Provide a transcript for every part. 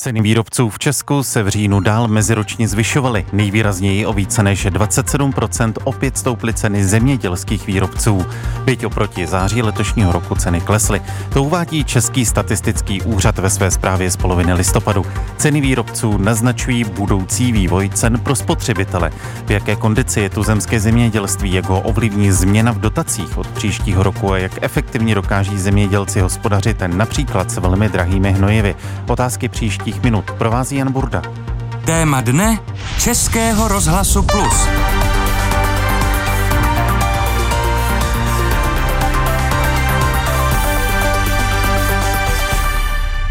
Ceny výrobců v Česku se v říjnu dál meziročně zvyšovaly. Nejvýrazněji o více než 27% opět stouply ceny zemědělských výrobců. Byť oproti září letošního roku ceny klesly. To uvádí Český statistický úřad ve své zprávě z poloviny listopadu. Ceny výrobců naznačují budoucí vývoj cen pro spotřebitele. V jaké kondici je tu zemské zemědělství, jak ho ovlivní změna v dotacích od příštího roku a jak efektivně dokáží zemědělci hospodařit například s velmi drahými hnojivy. Otázky příští minut provází Jan Burda. Téma dne Českého rozhlasu Plus.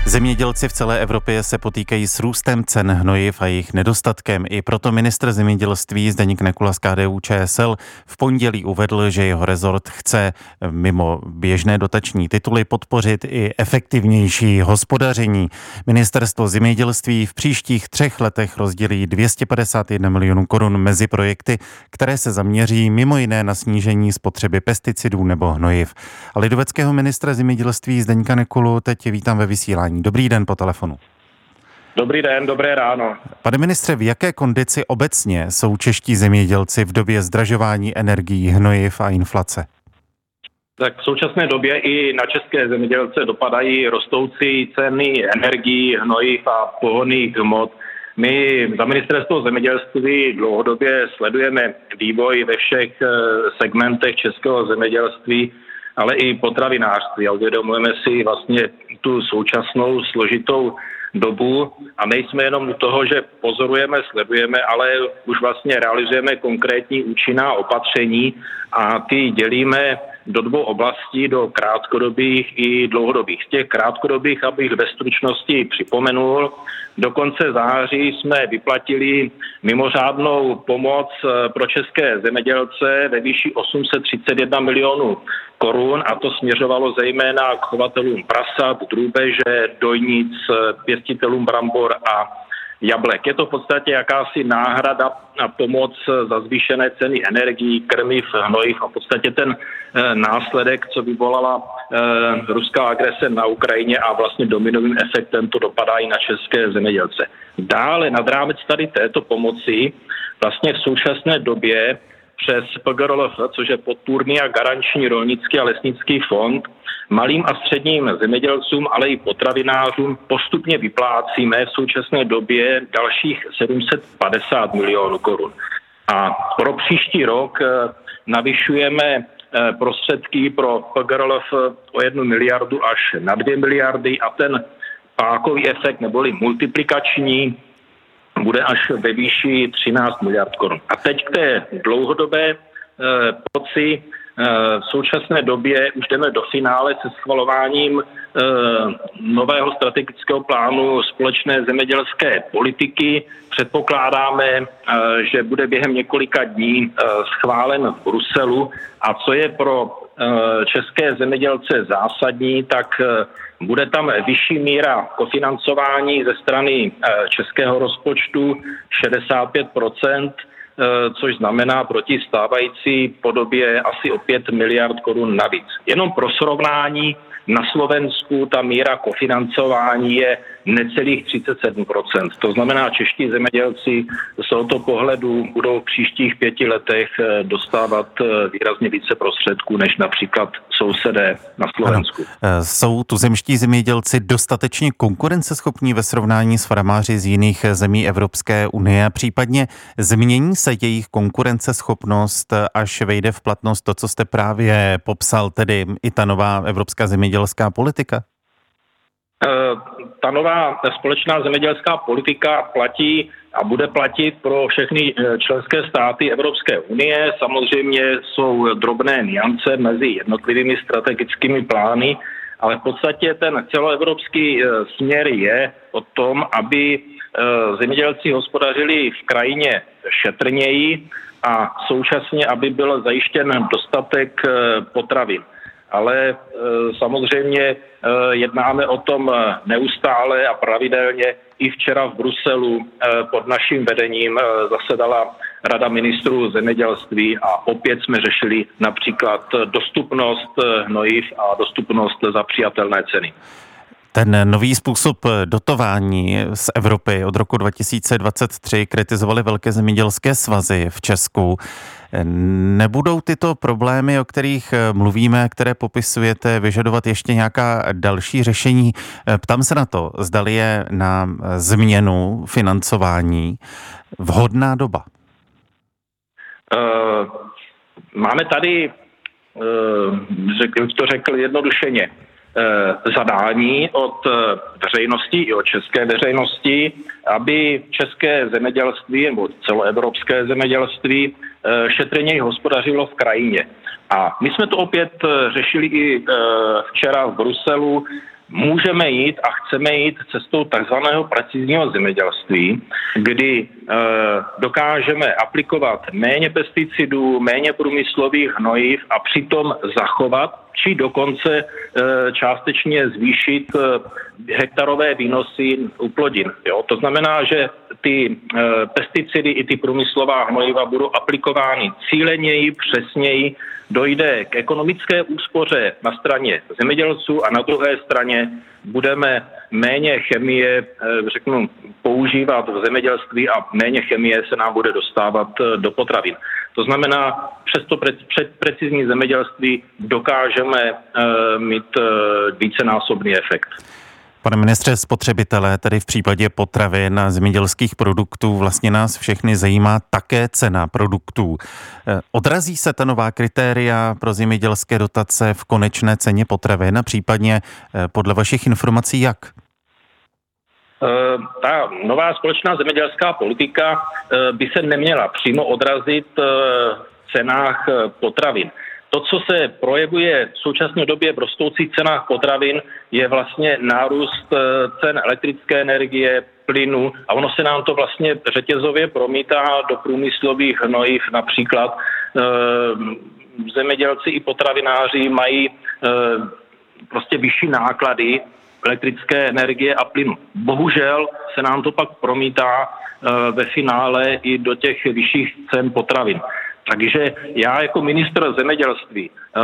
Zemědělci v celé Evropě se potýkají s růstem cen hnojiv a jejich nedostatkem. I proto ministr zemědělství Zdeněk Nekula z KDU ČSL v pondělí uvedl, že jeho rezort chce mimo běžné dotační tituly podpořit i efektivnější hospodaření. Ministerstvo zemědělství v příštích třech letech rozdělí 251 milionů korun mezi projekty, které se zaměří mimo jiné na snížení spotřeby pesticidů nebo hnojiv. A lidoveckého ministra zemědělství Zdeňka Nekulu teď vítám ve vysílání. Dobrý den po telefonu. Dobrý den, dobré ráno. Pane ministře, v jaké kondici obecně jsou čeští zemědělci v době zdražování energií, hnojiv a inflace? Tak v současné době i na české zemědělce dopadají rostoucí ceny energií, hnojiv a pohonných hmot. My za ministerstvo zemědělství dlouhodobě sledujeme vývoj ve všech eh, segmentech českého zemědělství ale i potravinářství. A uvědomujeme si vlastně tu současnou složitou dobu a nejsme jenom u toho, že pozorujeme, sledujeme, ale už vlastně realizujeme konkrétní účinná opatření a ty dělíme do dvou oblastí, do krátkodobých i dlouhodobých. Z těch krátkodobých, abych ve stručnosti připomenul, do konce září jsme vyplatili mimořádnou pomoc eh, pro české zemědělce ve výši 831 milionů korun a to směřovalo zejména k chovatelům prasat, drůbeže, dojnic, pěstitelům brambor a jablek. Je to v podstatě jakási náhrada a pomoc za zvýšené ceny energií, krmiv, hnojiv a v podstatě ten eh, následek, co vyvolala eh, ruská agrese na Ukrajině a vlastně dominovým efektem to dopadá i na české zemědělce. Dále nad rámec tady této pomoci vlastně v současné době přes PGRLF, což je podpůrný a garanční rolnický a lesnický fond, malým a středním zemědělcům, ale i potravinářům postupně vyplácíme v současné době dalších 750 milionů korun. A pro příští rok eh, navyšujeme eh, prostředky pro PGRLF o jednu miliardu až na dvě miliardy a ten pákový efekt neboli multiplikační bude až ve výši 13 miliard korun. A teď k té dlouhodobé poci. Eh, eh, v současné době už jdeme do finále se schvalováním eh, nového strategického plánu společné zemědělské politiky. Předpokládáme, že bude během několika dní schválen v Bruselu a co je pro české zemědělce zásadní, tak bude tam vyšší míra kofinancování ze strany českého rozpočtu 65 Eh, což znamená proti stávající podobě asi o 5 miliard korun navíc. Jenom pro srovnání, na Slovensku ta míra kofinancování je necelých 37%. To znamená, čeští zemědělci z tohoto pohledu budou v příštích pěti letech eh, dostávat eh, výrazně více prostředků než například sousedé na Slovensku. Ano. Jsou tuzemští zemědělci dostatečně konkurenceschopní ve srovnání s farmáři z jiných zemí Evropské unie? Případně změní se jejich konkurenceschopnost, až vejde v platnost to, co jste právě popsal, tedy i ta nová evropská zemědělská politika? Eh, ta nová společná zemědělská politika platí a bude platit pro všechny eh, členské státy Evropské unie. Samozřejmě jsou drobné niance mezi jednotlivými strategickými plány, ale v podstatě ten celoevropský eh, směr je o tom, aby zemědělci hospodařili v krajině šetrněji a současně, aby byl zajištěn dostatek potravin ale e, samozřejmě e, jednáme o tom e, neustále a pravidelně. I včera v Bruselu pod naším vedením zasedala Rada ministrů zemědělství a opět jsme řešili například dostupnost hnojiv a dostupnost za přijatelné ceny. Ten nový způsob dotování z Evropy od roku 2023 kritizovaly velké zemědělské svazy v Česku. Nebudou tyto problémy, o kterých mluvíme, které popisujete, vyžadovat ještě nějaká další řešení? Ptám se na to, zdali je na změnu financování vhodná doba. Uh, máme tady, uh, to řekl jednodušeně, Eh, zadání od eh, veřejnosti i od české veřejnosti, aby české zemědělství nebo celoevropské zemědělství eh, šetrněji hospodařilo v krajině. A my jsme to opět řešili i včera v Bruselu můžeme jít a chceme jít cestou takzvaného precizního zemědělství, kdy e, dokážeme aplikovat méně pesticidů, méně průmyslových hnojiv a přitom zachovat či dokonce e, částečně zvýšit e, hektarové výnosy u plodin. Jo? To znamená, že ty e, pesticidy i ty průmyslová hnojiva budou aplikovány cíleněji, přesněji, dojde k ekonomické úspoře na straně zemědělců a na druhé straně budeme méně chemie, eh, řeknu, používat v zemědělství a méně chemie se nám bude dostávat eh, do potravin. To znamená, přes to před precizní zemědělství dokážeme eh, mít vícenásobný efekt. Pane ministře, spotřebitelé, tedy v případě potravin a zemědělských produktů, vlastně nás všechny zajímá také cena produktů. Eh, odrazí se ta nová kritéria pro zemědělské dotace v konečné ceně potravin a případně eh, podle vašich informací jak? Eh, ta nová společná zemědělská politika by se neměla přímo odrazit v cenách potravin. To, co se projevuje v současné době v rostoucích cenách potravin, je vlastně nárůst eh, cen elektrické energie, plynu a ono se nám to vlastně řetězově promítá do průmyslových hnojiv. Například e, zemědělci i potravináři mají e, prostě vyšší náklady elektrické energie a plynu. Bohužel se nám to pak promítá ve finále i do těch vyšších cen potravin. Takže já jako ministr zemědělství e,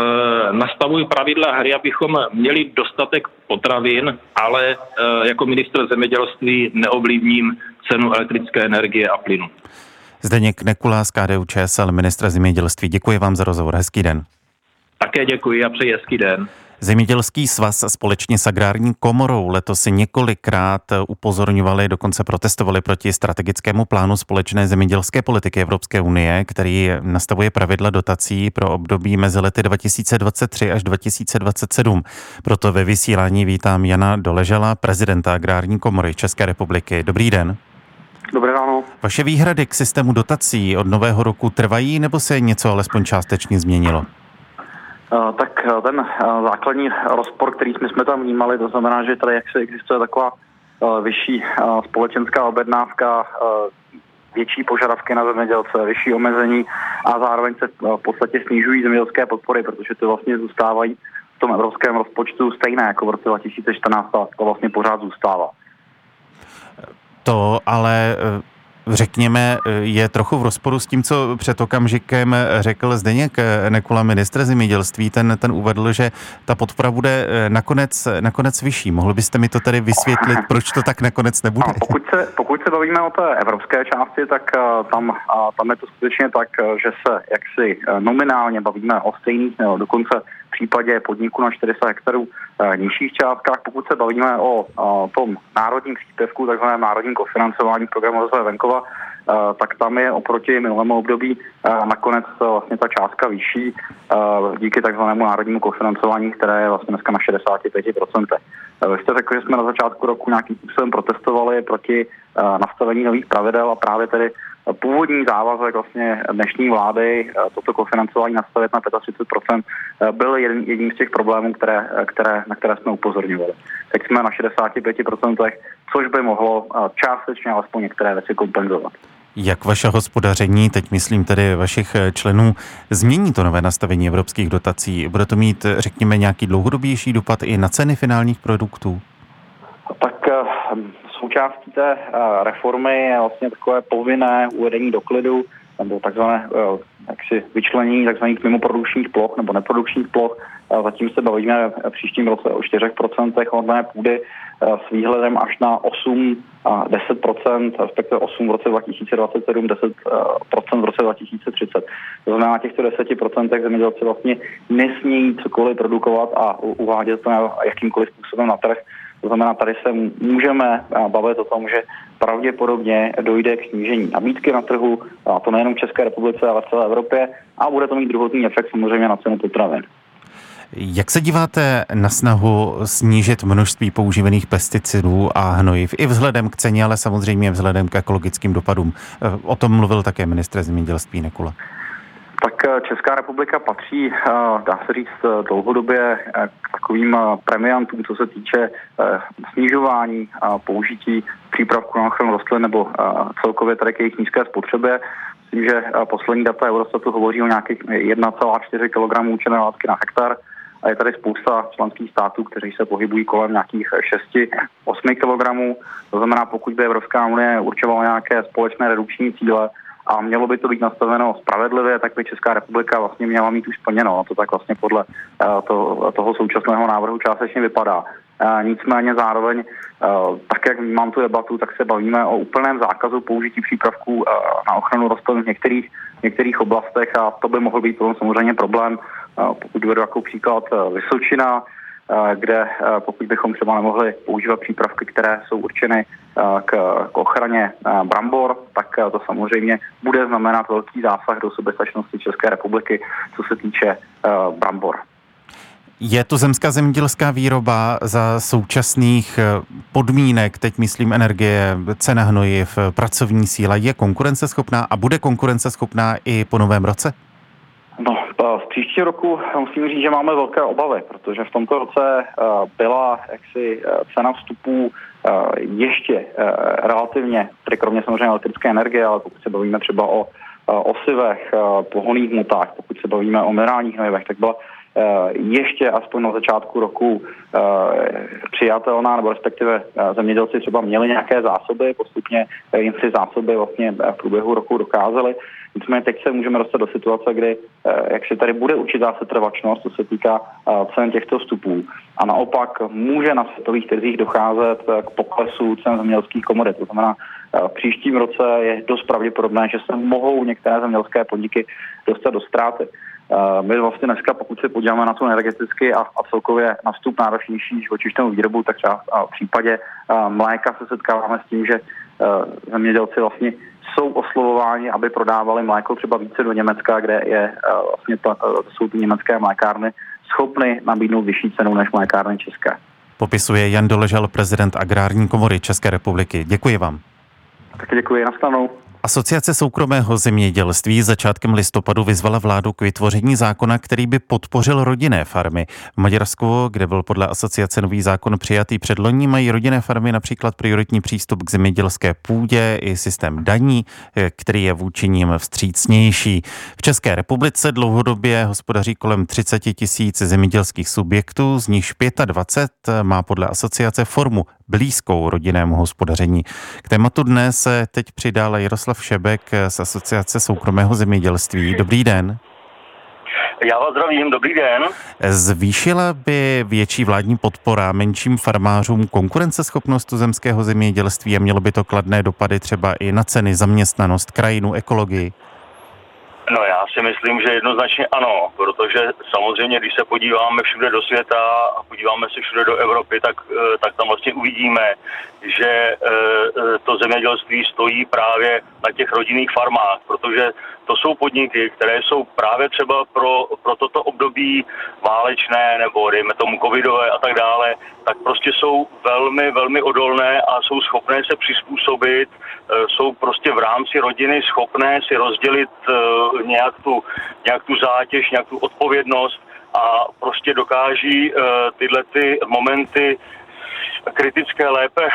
nastavuji pravidla hry, abychom měli dostatek potravin, ale e, jako ministr zemědělství neoblivním cenu elektrické energie a plynu. Zdeněk Nekula z KDU ČSL, ministra zemědělství. Děkuji vám za rozhovor. Hezký den. Také děkuji a přeji hezký den. Zemědělský svaz společně s agrární komorou letos si několikrát upozorňovali, dokonce protestovali proti strategickému plánu společné zemědělské politiky Evropské unie, který nastavuje pravidla dotací pro období mezi lety 2023 až 2027. Proto ve vysílání vítám Jana Doležela, prezidenta agrární komory České republiky. Dobrý den. Dobré ráno. Vaše výhrady k systému dotací od nového roku trvají nebo se něco alespoň částečně změnilo? Eh, tak eh, ten eh, základní rozpor, který jsme, tam vnímali, to znamená, že tady jak se existuje taková vyšší společenská objednávka, větší požadavky na zemědělce, vyšší omezení a zároveň se v podstatě snižují zemědělské podpory, protože ty vlastně zůstávají v tom evropském rozpočtu stejné jako v roce 2014 a to vlastně pořád zůstává. To ale řekněme, je trochu v rozporu s tím, co před okamžikem řekl Zdeněk Nekula, ministr zemědělství. Ten, ten uvedl, že ta podpora bude nakonec, nakonec vyšší. Mohl byste mi to tady vysvětlit, proč to tak nakonec nebude? A pokud, se, pokud se bavíme o té evropské části, tak eh, tam, tam je to skutečně tak, eh, že se jaksi eh, nominálně bavíme o stejných, nebo dokonce případě podniku na 400 hektarů nižších částkách. Pokud se bavíme o, o tom národním příspěvku, takzvaném národním kofinancování programu rozvoje venkova, tak tam je oproti minulému období nakonec vlastně ta částka vyšší díky takzvanému národnímu kofinancování, které je vlastně dneska na 65%. Vy jste řekl, že jsme na začátku roku nějakým způsobem protestovali proti nastavení nových pravidel a právě tedy původní závazek vlastně dnešní vlády toto kofinancování nastavit na 35% byl jeden, jedním z těch problémů, které, které, na které jsme upozorňovali. Teď jsme na 65%, což by mohlo částečně alespoň některé věci kompenzovat. Jak vaše hospodaření, teď myslím tedy vašich členů, změní to nové nastavení evropských dotací? Bude to mít, řekněme, nějaký dlouhodobější dopad i na ceny finálních produktů? Tak součástí té reformy je vlastně takové povinné uvedení do klidu nebo takzvané jaksi vyčlenění tzv. mimoprodukčních ploch nebo neprodukčních ploch. Zatím se bavíme v příštím roce o 4% hodné půdy s výhledem až na 8 a 10%, respektive 8 v roce 2027, 10% v roce 2030. To znamená, na těchto 10% zemědělci vlastně nesmějí cokoliv produkovat a uvádět to jakýmkoliv způsobem na trh. To znamená, tady se můžeme bavit o tom, že pravděpodobně dojde k snížení nabídky na trhu, a to nejenom v České republice, ale v celé Evropě, a bude to mít druhotný efekt samozřejmě na cenu potravin. Jak se díváte na snahu snížit množství používaných pesticidů a hnojiv i vzhledem k ceně, ale samozřejmě vzhledem k ekologickým dopadům? O tom mluvil také ministr zemědělství Nekula. Tak eh, Česká republika patří, eh, dá se říct, eh, dlouhodobě k takovým premiantům, co se týče snižování a použití přípravků na ochranu rostlin nebo celkově tady k jejich nízké spotřebě. Myslím, že poslední data Eurostatu hovoří o nějakých 1,4 kg účinné látky na hektar a je tady spousta členských států, kteří se pohybují kolem nějakých 6-8 kg. To znamená, pokud by Evropská unie určovala nějaké společné redukční cíle, a mělo by to být nastaveno spravedlivě, tak by Česká republika vlastně měla mít už splněno. A to tak vlastně podle uh, to, toho současného návrhu částečně vypadá. Uh, nicméně zároveň, uh, tak jak mám tu debatu, tak se bavíme o úplném zákazu použití přípravků na ochranu rostlin v některých, některých oblastech a to by mohl být samozřejmě problém, pokud vedu jako příklad Vysočina, Eh, kde eh, pokud bychom třeba nemohli používat přípravky, které jsou určeny eh, k, k ochraně brambor, tak to samozřejmě bude znamenat velký zásah do soběstačnosti České republiky, co se týče brambor. Je to zemská zemědělská výroba za současných podmínek, teď myslím energie, cena hnojiv, pracovní síla, je konkurenceschopná a bude konkurenceschopná i po novém roce? No, v příští roku musím říct, že máme velké obavy, protože v tomto roce eh, byla jaksi eh, cena vstupů eh, ještě relativně, tedy kromě samozřejmě elektrické energie, ale pokud se bavíme třeba o osivech, pohoných mutách, pokud se bavíme o minerálních hnojivech, tak byla ještě aspoň na začátku roku přijatelná, nebo respektive zemědělci třeba měli nějaké zásoby, postupně jim si zásoby vlastně v průběhu roku dokázali. Nicméně teď se můžeme dostat do situace, kdy eh, jak se tady bude určitá setrvačnost, co se týká eh, cen těchto vstupů. A naopak může na světových trzích docházet eh, k poklesu cen zemědělských komodit. To znamená, v příštím roce je dost pravděpodobné, že se mohou některé zemědělské podniky dostat do ztráty. My vlastně dneska, pokud se podíváme na to energeticky a, a celkově na vstup náročnější živočišnou výrobu, tak třeba v případě mléka se setkáváme s tím, že zemědělci vlastně jsou oslovováni, aby prodávali mléko třeba více do Německa, kde je eh, vlastně to, eh, jsou ty německé mlékárny schopny nabídnout vyšší cenu než mlékárny české. Popisuje Jan Doležel, prezident Agrární komory České republiky. Děkuji vám. Tak děkuji, nastanou. Asociace soukromého zemědělství začátkem listopadu vyzvala vládu k vytvoření zákona, který by podpořil rodinné farmy. V Maďarsku, kde byl podle asociace nový zákon přijatý předloní, mají rodinné farmy například prioritní přístup k zemědělské půdě i systém daní, který je vůči ním vstřícnější. V České republice dlouhodobě hospodaří kolem 30 tisíc zemědělských subjektů, z nichž 25 má podle asociace formu blízkou rodinnému hospodaření. K tématu dne se teď přidal Jaroslav Šebek z Asociace soukromého zemědělství. Dobrý den. Já vás zdravím, dobrý den. Zvýšila by větší vládní podpora menším farmářům konkurenceschopnost zemského zemědělství a mělo by to kladné dopady třeba i na ceny, zaměstnanost, krajinu, ekologii? No já si myslím, že jednoznačně ano, protože samozřejmě, když se podíváme všude do světa a podíváme se všude do Evropy, tak, eh, tak tam vlastně uvidíme, že eh, eh, to zemědělství stojí právě na těch rodinných farmách, protože to jsou podniky, které jsou právě třeba pro, pro toto období válečné nebo dejme tomu covidové a tak dále, tak prostě jsou velmi, velmi odolné a jsou schopné se přizpůsobit, jsou prostě v rámci rodiny schopné si rozdělit nějak tu, nějak tu zátěž, nějak tu odpovědnost a prostě dokáží tyhle ty momenty kritické lépe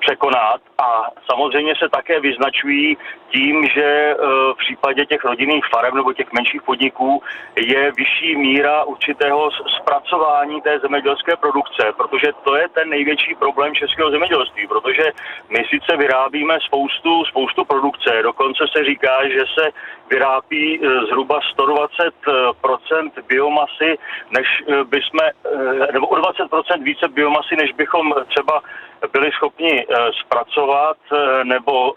překonat a samozřejmě se také vyznačují tím, že e, v případě těch rodinných farem nebo těch menších podniků je vyšší míra určitého zpracování té zemědělské produkce, protože to je ten největší problém českého zemědělství, protože my sice vyrábíme spoustu, spoustu produkce, dokonce se říká, že se vyrábí e, zhruba 120% biomasy, než by jsme, e, nebo o 20% více biomasy, než bychom třeba byli schopni zpracovat, nebo,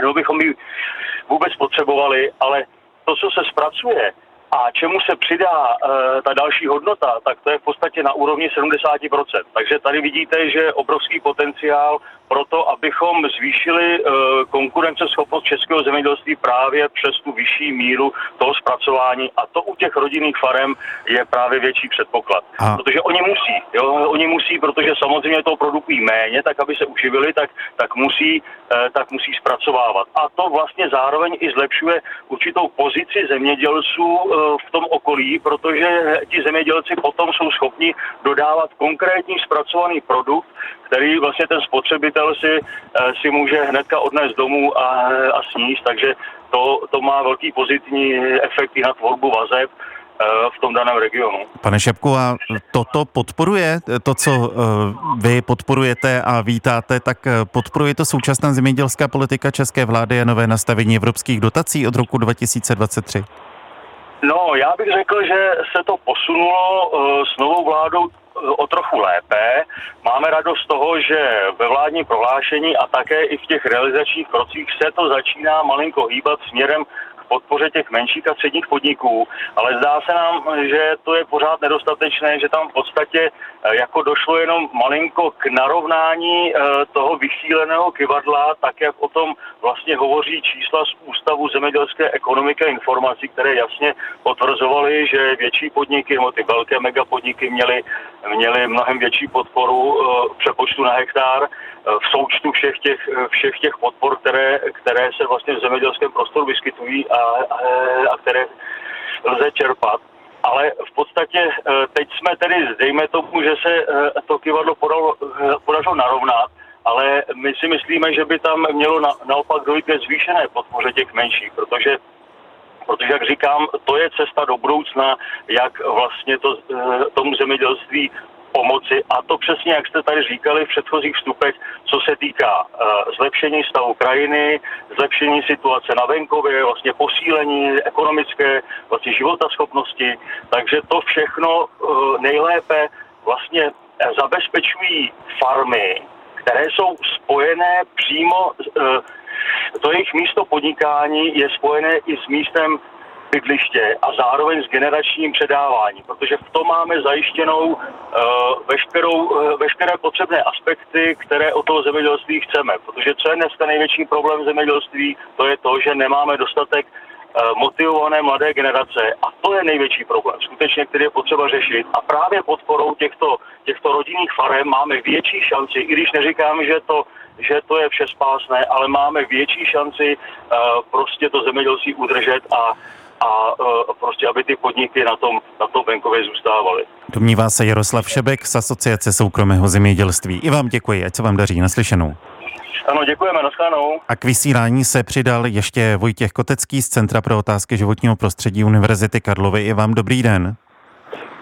nebo bychom ji vůbec potřebovali, ale to, co se zpracuje, a čemu se přidá e, ta další hodnota, tak to je v podstatě na úrovni 70%. Takže tady vidíte, že je obrovský potenciál pro to, abychom zvýšili e, konkurenceschopnost českého zemědělství právě přes tu vyšší míru toho zpracování. A to u těch rodinných farem je právě větší předpoklad. A... Protože oni musí, jo, oni musí, protože samozřejmě toho produkují méně, tak aby se uživili, tak, tak, musí, e, tak musí zpracovávat. A to vlastně zároveň i zlepšuje určitou pozici zemědělců v tom okolí, protože ti zemědělci potom jsou schopni dodávat konkrétní zpracovaný produkt, který vlastně ten spotřebitel si, eh, si může hnedka odnést domů a, a sníst, takže to, to má velký pozitivní efekt i na tvorbu vazeb eh, v tom daném regionu. Pane Šepku, a toto podporuje, to, co eh, vy podporujete a vítáte, tak podporuje to současná zemědělská politika české vlády a nové nastavení evropských dotací od roku 2023? No, já bych řekl, že se to posunulo uh, s novou vládou uh, o trochu lépe. Máme radost z toho, že ve vládním prohlášení a také i v těch realizačních krocích se to začíná malinko hýbat směrem podpoře těch menších a středních podniků, ale zdá se nám, že to je pořád nedostatečné, že tam v podstatě eh, jako došlo jenom malinko k narovnání eh, toho vysíleného kivadla, tak jak o tom vlastně hovoří čísla z Ústavu zemědělské ekonomiky a informací, které jasně potvrzovaly, že větší podniky, nebo ty velké megapodniky měly, měly mnohem větší podporu eh, přepočtu na hektár v součtu všech těch, všech těch podpor, které, které se vlastně v zemědělském prostoru vyskytují a, a, a které lze čerpat. Ale v podstatě eh, teď jsme tedy, dejme tomu, že se eh, to kivadlo eh, podařilo narovnat, ale my si myslíme, že by tam mělo na, naopak dojít ke zvýšené podpoře těch menších, protože Protože, jak říkám, to je cesta do budoucna, jak vlastně to, tomu zemědělství pomoci. A to přesně, jak jste tady říkali v předchozích vstupech, co se týká uh, zlepšení stavu krajiny, zlepšení situace na venkově, vlastně posílení ekonomické vlastně životaschopnosti, takže to všechno uh, nejlépe vlastně zabezpečují farmy, které jsou spojené přímo, to jejich místo podnikání je spojené i s místem bydliště a zároveň s generačním předáváním, protože v tom máme zajištěnou uh, veškerou, uh, veškeré potřebné aspekty, které o toho zemědělství chceme. Protože co je dneska největší problém zemědělství, to je to, že nemáme dostatek uh, motivované mladé generace a to je největší problém, skutečně, který je potřeba řešit. A právě podporou těchto, těchto rodinných farem máme větší šanci, i když neříkám, že to že to je vše spásné, ale máme větší šanci uh, prostě to zemědělství udržet a a uh, prostě, aby ty podniky na tom, na tom venkově zůstávaly. Domnívá se Jaroslav Šebek z Asociace soukromého zemědělství. I vám děkuji, ať se vám daří naslyšenou. Ano, děkujeme, nashledanou. A k vysílání se přidal ještě Vojtěch Kotecký z Centra pro otázky životního prostředí Univerzity Karlovy. I vám dobrý den.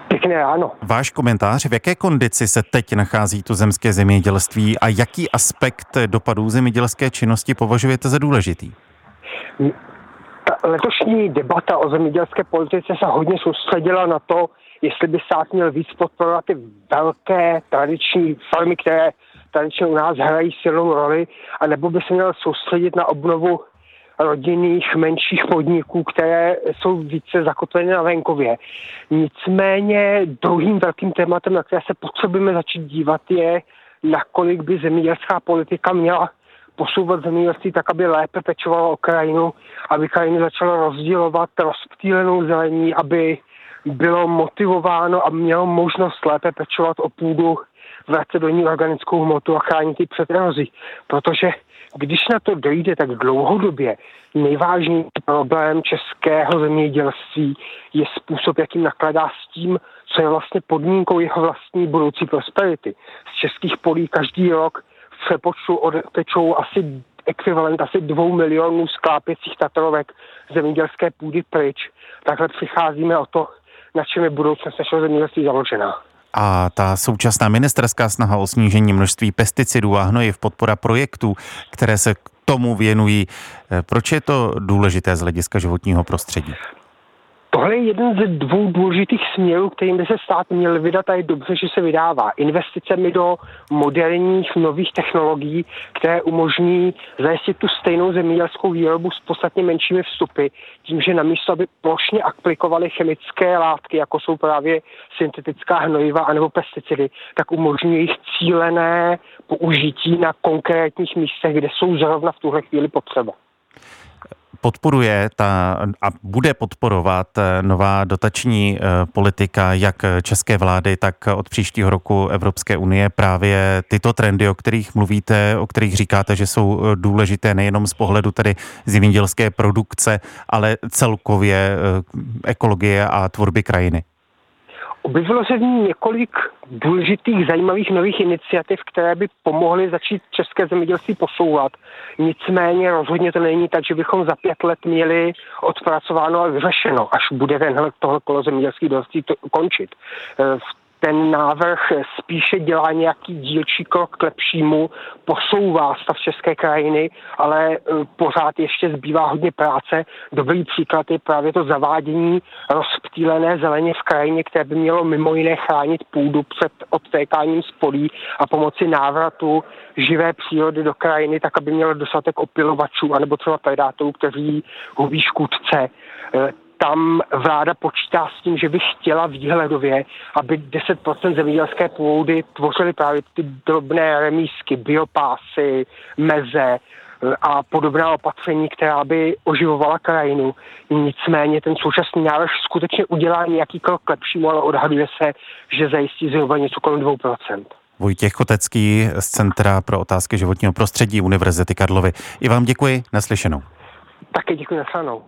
Pěkné ráno. Váš komentář, v jaké kondici se teď nachází tu zemské zemědělství a jaký aspekt dopadů zemědělské činnosti považujete za důležitý? Ta letošní debata o zemědělské politice se hodně soustředila na to, jestli by stát měl víc podporovat ty velké tradiční farmy, které tradičně u nás hrají silnou roli, anebo by se měl soustředit na obnovu rodinných menších podniků, které jsou více zakotvené na venkově. Nicméně druhým velkým tématem, na které se potřebujeme začít dívat, je, nakolik by zemědělská politika měla posouvat zemědělství tak, aby lépe pečovalo o krajinu, aby krajinu začalo rozdělovat rozptýlenou zelení, aby bylo motivováno a mělo možnost lépe pečovat o půdu vracet do ní organickou hmotu a chránit ji před erozí. Protože když na to dojde tak dlouhodobě, nejvážnější problém českého zemědělství je způsob, jakým nakladá s tím, co je vlastně podmínkou jeho vlastní budoucí prosperity. Z českých polí každý rok přepočtu odtečou asi ekvivalent asi dvou milionů sklápěcích tatrovek zemědělské půdy pryč. Takhle přicházíme o to, na čem je budoucnost našeho zemědělství založená. A ta současná ministerská snaha o snížení množství pesticidů a hnojiv, podpora projektů, které se tomu věnují, eh, proč je to důležité z hlediska životního prostředí? Jeden ze dvou důležitých směrů, kterým by se stát měl vydat a je dobře, že se vydává. Investicemi do moderních nových technologií, které umožní zajistit tu stejnou zemědělskou výrobu s podstatně menšími vstupy, tím, že namísto, aby plošně aplikovali chemické látky, jako jsou právě syntetická hnojiva anebo pesticidy, tak umožní jejich cílené použití na konkrétních místech, kde jsou zrovna v tuhle chvíli potřeba podporuje ta, a bude podporovat eh, nová dotační eh, politika jak české vlády, tak od příštího roku Evropské unie právě tyto trendy, o kterých mluvíte, o kterých říkáte, že jsou eh, důležité nejenom z pohledu tedy zemědělské produkce, ale celkově ekologie a tvorby krajiny. Objevilo se v ní několik důležitých, zajímavých nových iniciativ, které by pomohly začít české zemědělství posouvat. Nicméně rozhodně to není tak, že bychom za pět let měli odpracováno a vyřešeno, až bude tenhle tohle kolo zemědělských dostí končit. V ten návrh spíše dělá nějaký dílčí krok k lepšímu, posouvá stav české krajiny, ale e, pořád ještě zbývá hodně práce. Dobrý příklad je právě to zavádění rozptýlené zeleně v krajině, které by mělo mimo jiné chránit půdu před odtékáním z polí a pomoci návratu živé přírody do krajiny, tak aby mělo dostatek opilovačů anebo třeba predátorů, kteří hubí škůdce e, tam vláda počítá s tím, že by chtěla výhledově, aby 10% zemědělské půdy tvořily právě ty drobné remísky, biopásy, meze, eh, a podobná opatření, která by oživovala krajinu. Nicméně ten současný návrh skutečně udělá nějaký krok k lepšímu, ale odhaduje se, že zajistí zhruba něco kolem 2%. Vojtěch Kotecký z Centra pro otázky životního prostředí Univerzity Karlovy. I vám děkuji, naslyšenou. Také děkuji, naslyšenou.